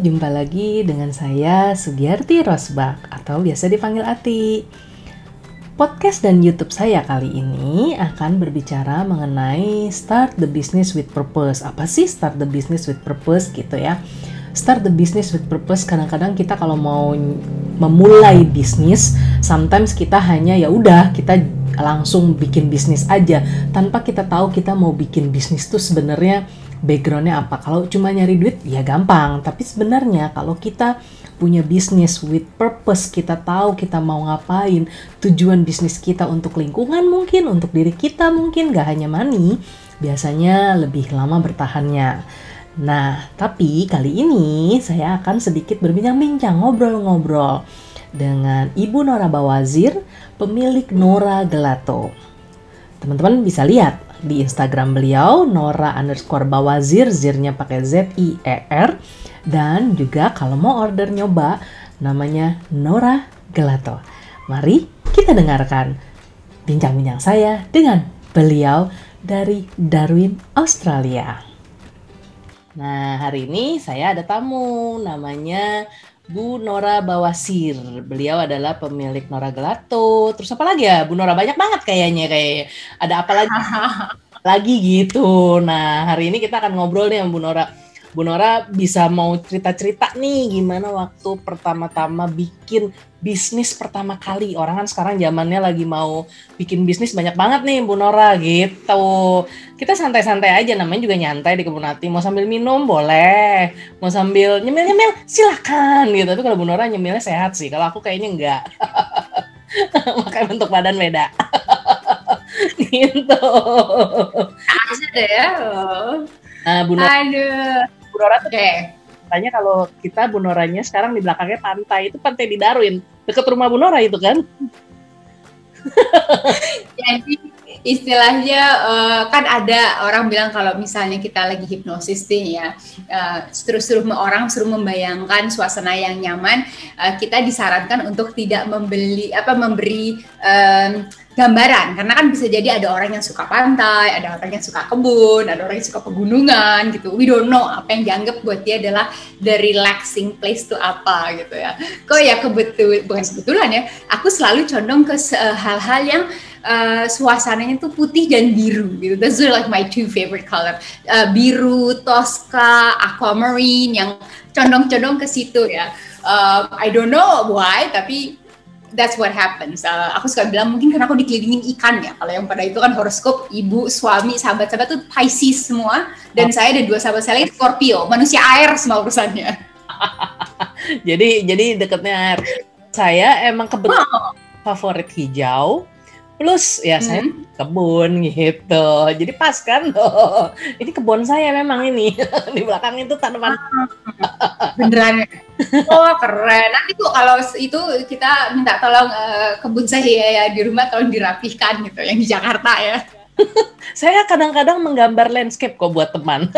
jumpa lagi dengan saya Sugiarti Rosbak atau biasa dipanggil Ati. Podcast dan YouTube saya kali ini akan berbicara mengenai start the business with purpose. Apa sih start the business with purpose gitu ya? Start the business with purpose kadang-kadang kita kalau mau memulai bisnis, sometimes kita hanya ya udah kita langsung bikin bisnis aja tanpa kita tahu kita mau bikin bisnis tuh sebenarnya backgroundnya apa. Kalau cuma nyari duit ya gampang, tapi sebenarnya kalau kita punya bisnis with purpose, kita tahu kita mau ngapain, tujuan bisnis kita untuk lingkungan mungkin, untuk diri kita mungkin, gak hanya money, biasanya lebih lama bertahannya. Nah, tapi kali ini saya akan sedikit berbincang-bincang, ngobrol-ngobrol dengan Ibu Nora Bawazir, pemilik Nora Gelato. Teman-teman bisa lihat di Instagram beliau, Nora underscore Bawazir, zirnya pakai Z-I-E-R, dan juga kalau mau order nyoba, namanya Nora Gelato. Mari kita dengarkan bincang-bincang saya dengan beliau dari Darwin, Australia. Nah, hari ini saya ada tamu namanya Bu Nora Bawasir. Beliau adalah pemilik Nora Gelato. Terus apa lagi ya? Bu Nora banyak banget kayaknya kayak ada apa lagi? lagi gitu. Nah, hari ini kita akan ngobrol nih sama Bu Nora Bu Nora bisa mau cerita-cerita nih gimana waktu pertama-tama bikin bisnis pertama kali. Orang kan sekarang zamannya lagi mau bikin bisnis banyak banget nih Bu Nora gitu. Kita santai-santai aja namanya juga nyantai di kebun hati. Mau sambil minum boleh, mau sambil nyemil-nyemil silakan gitu. Tapi kalau Bu Nora nyemilnya sehat sih. Kalau aku kayaknya enggak. Makanya bentuk badan beda. gitu. Aja deh ya. Nah, Bu Nora. Aduh. Bu Nora tuh kayak tanya kalau kita Bu Noranya sekarang di belakangnya pantai. Itu pantai di Darwin. Deket rumah Bu Nora itu kan? Jadi istilahnya uh, kan ada orang bilang kalau misalnya kita lagi hipnosis nih ya uh, terus suruh orang suruh membayangkan suasana yang nyaman uh, kita disarankan untuk tidak membeli apa memberi um, gambaran karena kan bisa jadi ada orang yang suka pantai, ada orang yang suka kebun, ada orang yang suka pegunungan gitu. We don't know apa yang dianggap buat dia adalah the relaxing place to apa gitu ya. Kok ya kebetul bukan kebetulan ya, aku selalu condong ke hal-hal yang uh, suasananya tuh putih dan biru gitu. That's like my two favorite color. Uh, biru, Tosca, aquamarine yang condong-condong ke situ ya. Uh, I don't know why tapi that's what happens. Uh, aku suka bilang mungkin karena aku dikelilingin ikan ya. Kalau yang pada itu kan horoskop ibu, suami, sahabat-sahabat tuh Pisces semua. Dan oh. saya ada dua sahabat saya lagi Scorpio, manusia air semua urusannya. jadi jadi deketnya air. Saya emang kebetulan oh. favorit hijau plus ya hmm. saya kebun gitu. Jadi pas kan oh, ini kebun saya memang ini. Di belakang itu tanaman. Ah, beneran. Ya? oh keren. Nanti tuh kalau itu kita minta tolong uh, kebun saya ya di rumah tolong dirapihkan gitu yang di Jakarta ya. Saya kadang-kadang menggambar landscape kok buat teman.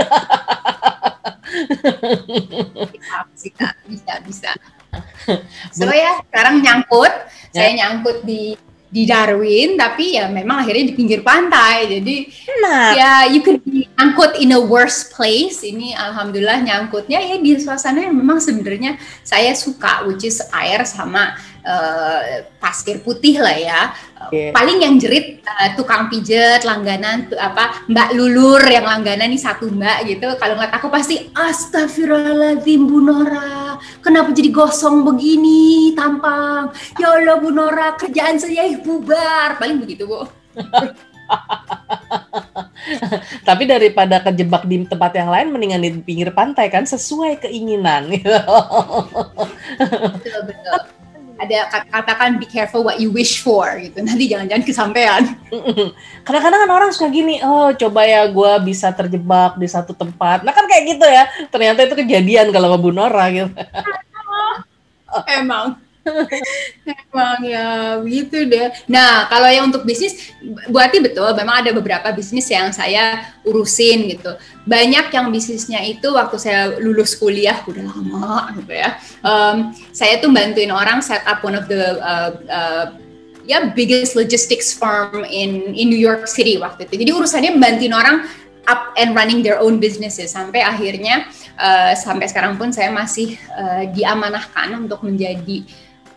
Bisa bisa bisa. So ya sekarang nyangkut. Ya. saya nyangkut di di Darwin tapi ya memang akhirnya di pinggir pantai jadi nah. ya you could be angkut in a worse place ini alhamdulillah nyangkutnya ya di suasana yang memang sebenarnya saya suka which is air sama uh, pasir putih lah ya. Yeah. Paling yang jerit uh, tukang pijet langganan tuh apa Mbak Lulur yang langganan nih satu Mbak gitu. Kalau ngeliat aku pasti Astagfirullahaladzim Bu Nora, kenapa jadi gosong begini tampang? Ya Allah Bu Nora, kerjaan saya bubar. Paling begitu Bu. Tapi daripada kejebak di tempat yang lain, mendingan di pinggir pantai kan sesuai keinginan. ada katakan be careful what you wish for gitu. Nanti jangan-jangan kesampaian. Kadang-kadang kan orang suka gini oh coba ya gue bisa terjebak di satu tempat. Nah kan kayak gitu ya. Ternyata itu kejadian kalau ngebunuh orang gitu. Emang Emang ya begitu deh. Nah kalau yang untuk bisnis, berarti betul memang ada beberapa bisnis yang saya urusin gitu. Banyak yang bisnisnya itu waktu saya lulus kuliah udah lama gitu ya. Um, saya tuh bantuin orang set up one of the uh, uh, ya biggest logistics firm in in New York City waktu itu. Jadi urusannya bantuin orang up and running their own businesses sampai akhirnya uh, sampai sekarang pun saya masih uh, diamanahkan untuk menjadi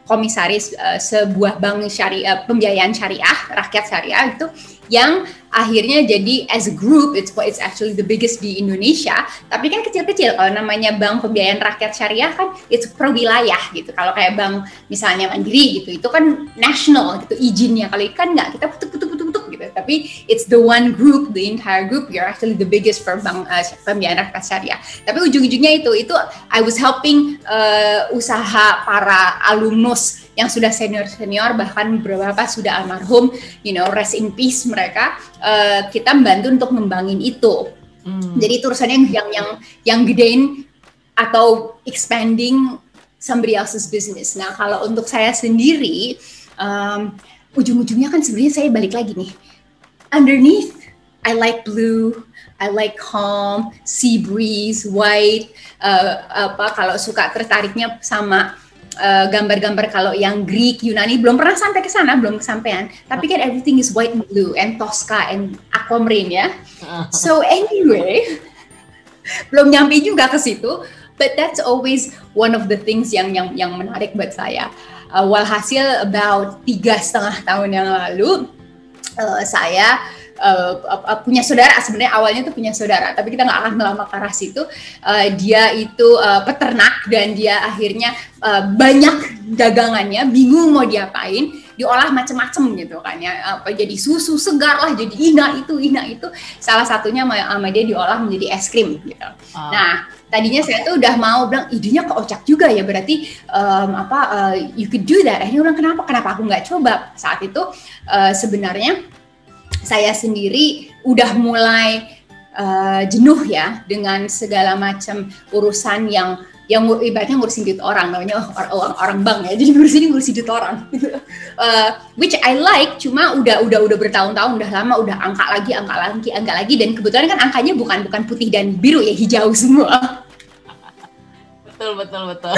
komisaris uh, sebuah bank syariah pembiayaan syariah rakyat syariah itu yang akhirnya jadi as a group it's it's actually the biggest di Indonesia. Tapi kan kecil-kecil kalau namanya bank pembiayaan rakyat syariah kan itu per wilayah gitu. Kalau kayak bank misalnya Mandiri gitu itu kan national gitu izinnya. Kalau ikan nggak kita putuk putuk gitu tapi it's the one group the entire group you're actually the biggest for bank uh, pembiayaan rakyat syariah. Tapi ujung-ujungnya itu itu I was helping uh, usaha para alumnus yang sudah senior senior bahkan beberapa sudah almarhum you know rest in peace mereka uh, kita membantu untuk membangin itu. Hmm. jadi urusannya yang yang yang gedein atau expanding somebody else's business. Nah kalau untuk saya sendiri um, ujung-ujungnya kan sebenarnya saya balik lagi nih underneath I like blue I like calm, sea breeze, white. Uh, apa kalau suka tertariknya sama Eh, gambar-gambar uh, kalau yang Greek, Yunani belum pernah sampai ke sana, belum kesampaian. Tapi kan everything is white and blue and Tosca and aquamarine ya. So anyway, belum nyampe juga ke situ. But that's always one of the things yang yang yang menarik buat saya. Uh, walhasil about tiga setengah tahun yang lalu uh, saya uh, punya saudara. Sebenarnya awalnya tuh punya saudara tapi kita nggak akan melama ke arah situ. Uh, dia itu uh, peternak dan dia akhirnya uh, banyak dagangannya bingung mau diapain diolah macem-macem gitu kan ya. Apa jadi susu segar lah jadi ina itu ina itu. Salah satunya sama dia diolah menjadi es krim gitu. Oh. nah tadinya saya tuh udah mau bilang idenya keocak juga ya berarti um, apa uh, you could do that. Akhirnya orang kenapa? Kenapa aku nggak coba? Saat itu uh, sebenarnya saya sendiri udah mulai uh, jenuh ya dengan segala macam urusan yang yang ibaratnya ngurusin duit orang namanya orang orang bank ya. Jadi ngurusin ngurusin duit orang. Uh, which I like cuma udah udah udah bertahun-tahun udah lama udah angka lagi angka lagi angka lagi. Dan kebetulan kan angkanya bukan bukan putih dan biru ya hijau semua betul betul betul.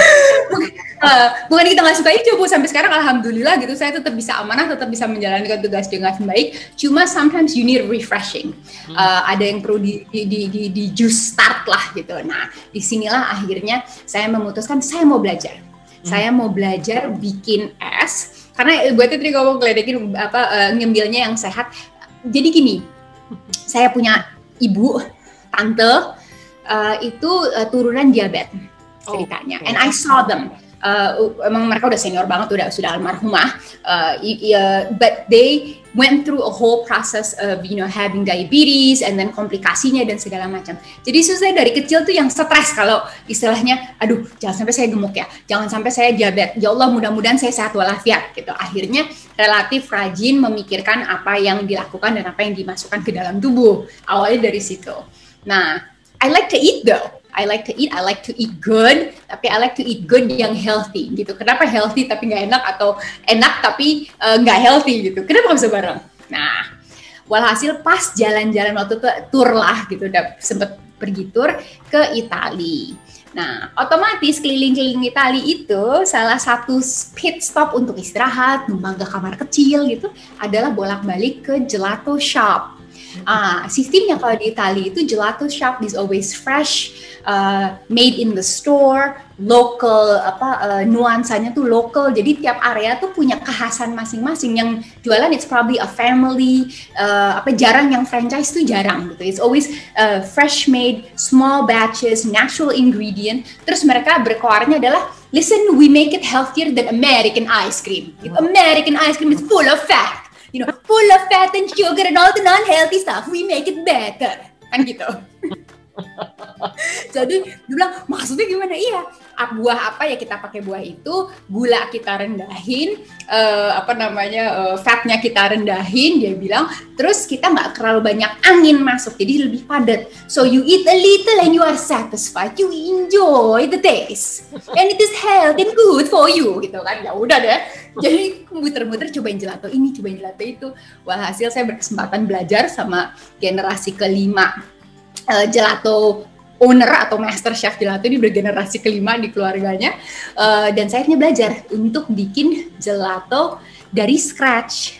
Uh, bukan kita nggak suka hijau bu. Sampai sekarang alhamdulillah gitu saya tetap bisa amanah tetap bisa menjalankan tugas dengan baik. Cuma sometimes you need refreshing. Uh, ada yang perlu di di, di di di just start lah gitu. Nah di sinilah akhirnya saya memutuskan saya mau belajar. Hmm. saya mau belajar bikin es. Karena buatnya tadi ngomong ngeledekin apa uh, ngembilnya yang sehat. Jadi gini saya punya ibu tante uh, itu uh, turunan diabetes ceritanya. Oh, okay. And I saw them. Uh, emang mereka udah senior banget, udah sudah almarhumah. Uh, uh, but they went through a whole process of you know having diabetes and then komplikasinya dan segala macam. Jadi susah dari kecil tuh yang stres kalau istilahnya, aduh jangan sampai saya gemuk ya, jangan sampai saya diabetes. Ya Allah mudah-mudahan saya sehat walafiat gitu. Akhirnya relatif rajin memikirkan apa yang dilakukan dan apa yang dimasukkan ke dalam tubuh. Awalnya dari situ. Nah, I like to eat though I like to eat, I like to eat good, tapi I like to eat good yang healthy gitu. Kenapa healthy tapi nggak enak atau enak tapi eh, nggak uh, healthy gitu? Kenapa bisa bareng? Nah, walhasil pas jalan-jalan waktu itu tour lah gitu, udah sempet pergi tour ke Italia. Nah, otomatis keliling-keliling Italia itu salah satu pit stop untuk istirahat, numpang ke kamar kecil gitu adalah bolak-balik ke gelato shop. Ah, sistemnya kalau di Italia itu gelato shop is always fresh, uh, made in the store, local apa uh, nuansanya tuh local. Jadi tiap area tuh punya kekhasan masing-masing. Yang jualan it's probably a family, uh, apa jarang yang franchise tuh jarang gitu. It's always uh, fresh made, small batches, natural ingredient. Terus mereka berkoarnya adalah listen, we make it healthier than American ice cream. American ice cream is full of fat you know, full of fat and sugar and all the non-healthy stuff. We make it better. Kan gitu. Jadi dia bilang maksudnya gimana? Iya, buah apa ya kita pakai buah itu, gula kita rendahin, uh, apa namanya uh, fatnya kita rendahin. Dia bilang, terus kita nggak terlalu banyak angin masuk, jadi lebih padat. So you eat a little and you are satisfied. You enjoy the taste, and it is healthy and good for you, gitu kan? Ya udah deh. Jadi muter-muter cobain gelato ini, cobain gelato itu. Walhasil saya berkesempatan belajar sama generasi kelima uh, gelato owner atau master chef gelato ini bergenerasi kelima di keluarganya. Uh, dan saya belajar untuk bikin gelato dari scratch.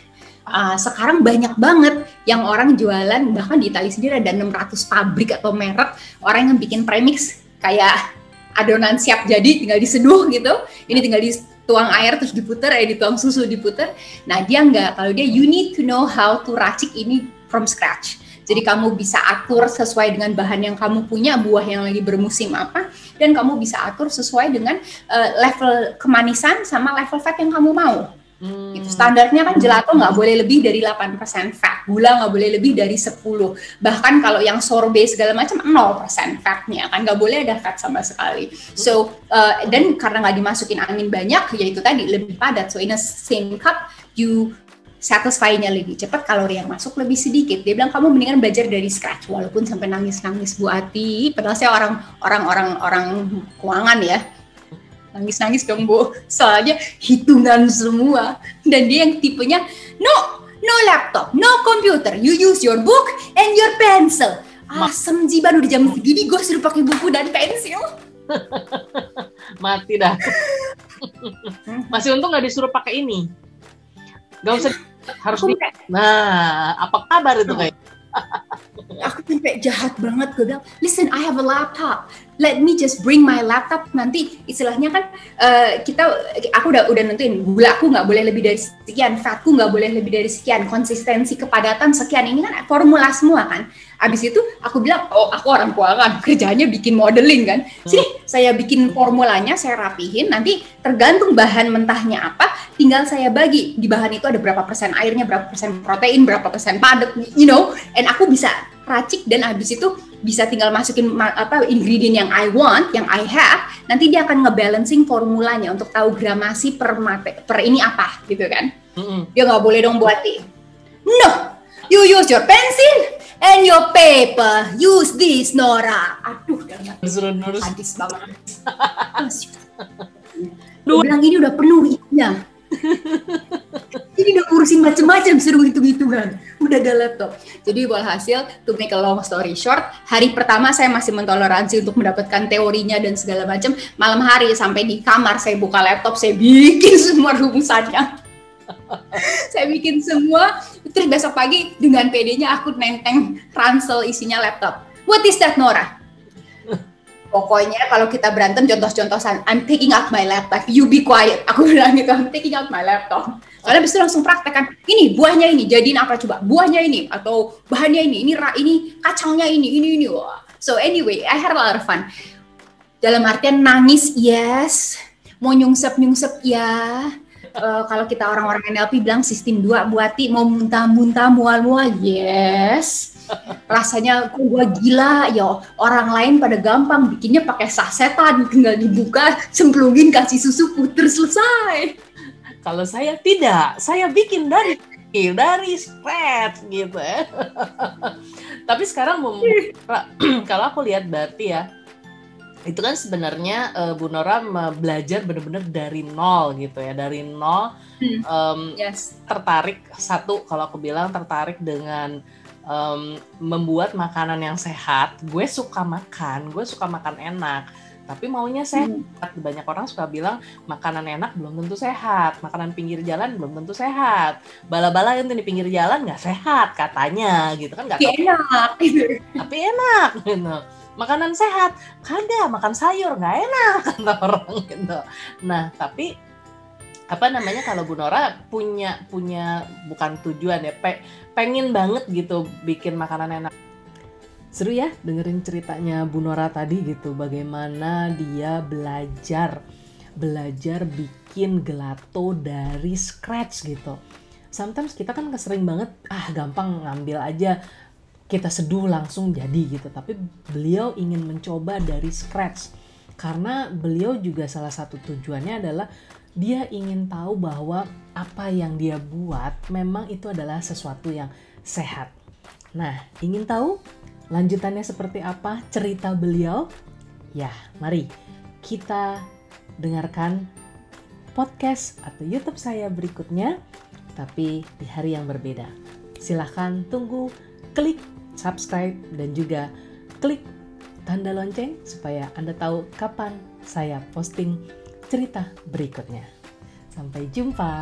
Uh, sekarang banyak banget yang orang jualan bahkan di Italia sendiri ada 600 pabrik atau merek orang yang bikin premix kayak adonan siap jadi tinggal diseduh gitu. Ini tinggal dituang air terus diputer eh dituang susu diputer. Nah dia nggak. Kalau dia you need to know how to racik ini from scratch. Jadi kamu bisa atur sesuai dengan bahan yang kamu punya, buah yang lagi bermusim apa, dan kamu bisa atur sesuai dengan uh, level kemanisan sama level fat yang kamu mau. Hmm. Gitu. Standarnya kan gelato nggak boleh lebih dari 8% fat, gula nggak boleh lebih dari 10. Bahkan kalau yang sorbet segala macam 0% fatnya kan nggak boleh ada fat sama sekali. So uh, dan karena nggak dimasukin angin banyak, yaitu tadi lebih padat. So in a same cup you satisfy-nya lebih cepat, kalori yang masuk lebih sedikit. Dia bilang kamu mendingan belajar dari scratch, walaupun sampai nangis-nangis Bu Ati. Padahal saya orang orang orang orang keuangan ya nangis-nangis dong bu. Soalnya hitungan semua. Dan dia yang tipenya no no laptop no computer. You use your book and your pencil. Asem jiban udah jam segini gue suruh pakai buku dan pensil. Mati dah. Masih untung nggak disuruh pakai ini. Gak usah harus di... nah apa kabar itu kayak aku sampai jahat banget gue bilang listen I have a laptop let me just bring my laptop. Nanti istilahnya kan uh, kita aku udah udah nentuin gula aku nggak boleh lebih dari sekian fatku nggak boleh lebih dari sekian konsistensi kepadatan sekian. Ini kan formula semua kan. Abis itu aku bilang oh aku orang keuangan kerjanya bikin modeling kan. Sih saya bikin formulanya saya rapihin. Nanti tergantung bahan mentahnya apa tinggal saya bagi. Di bahan itu ada berapa persen airnya berapa persen protein berapa persen padat you know. And aku bisa racik dan habis itu bisa tinggal masukin apa ingredient yang I want, yang I have, nanti dia akan ngebalancing formulanya untuk tahu gramasi per mate, per ini apa gitu kan. Mm-hmm. Dia nggak boleh dong buat No, you use your pencil and your paper. Use this, Nora. Aduh, udah Hadis banget. Lu bilang ini udah penuh isinya ini udah ngurusin macam-macam seru hitung-hitungan. Udah ada laptop. Jadi walhasil to make a long story short hari pertama saya masih mentoleransi untuk mendapatkan teorinya dan segala macam. Malam hari sampai di kamar saya buka laptop saya bikin semua rumusannya. Saya bikin semua. Terus besok pagi dengan PD-nya aku nenteng ransel isinya laptop. What is that Nora Pokoknya kalau kita berantem contoh-contohan, I'm taking out my laptop, you be quiet. Aku bilang gitu, I'm taking out my laptop. Soalnya bisa langsung praktekkan, ini buahnya ini, jadiin apa coba? Buahnya ini, atau bahannya ini, ini ini kacangnya ini, ini, ini. So anyway, I had a lot of fun. Dalam artian nangis, yes. Mau nyungsep-nyungsep, ya. Uh, kalau kita orang-orang NLP bilang sistem dua buati mau muntah-muntah mual-mual yes rasanya kok gue gila ya. Orang lain pada gampang bikinnya pakai sasetan tinggal dibuka cemplungin kasih susu puter selesai. Kalau saya tidak saya bikin dari dari scratch gitu ya. Tapi sekarang kalau aku lihat berarti ya itu kan sebenarnya uh, Bu Nora belajar benar-benar dari nol gitu ya. Dari nol um, yes. tertarik satu kalau aku bilang tertarik dengan um, membuat makanan yang sehat. Gue suka makan, gue suka makan enak, tapi maunya sehat. Hmm. Banyak orang suka bilang makanan enak belum tentu sehat, makanan pinggir jalan belum tentu sehat. Bala-bala yang di pinggir jalan nggak sehat katanya, gitu kan nggak enak. tapi enak, gitu. Makanan sehat, kagak makan sayur nggak enak kata orang gitu. Nah tapi apa namanya kalau Bu Nora punya punya bukan tujuan ya pe, pengen banget gitu bikin makanan enak. Seru ya dengerin ceritanya Bu Nora tadi gitu bagaimana dia belajar belajar bikin gelato dari scratch gitu. Sometimes kita kan kesering banget ah gampang ngambil aja kita seduh langsung jadi gitu. Tapi beliau ingin mencoba dari scratch. Karena beliau juga salah satu tujuannya adalah dia ingin tahu bahwa apa yang dia buat memang itu adalah sesuatu yang sehat. Nah, ingin tahu lanjutannya seperti apa cerita beliau? Ya, mari kita dengarkan podcast atau YouTube saya berikutnya, tapi di hari yang berbeda. Silahkan tunggu, klik subscribe, dan juga klik tanda lonceng supaya Anda tahu kapan saya posting cerita berikutnya. Sampai jumpa.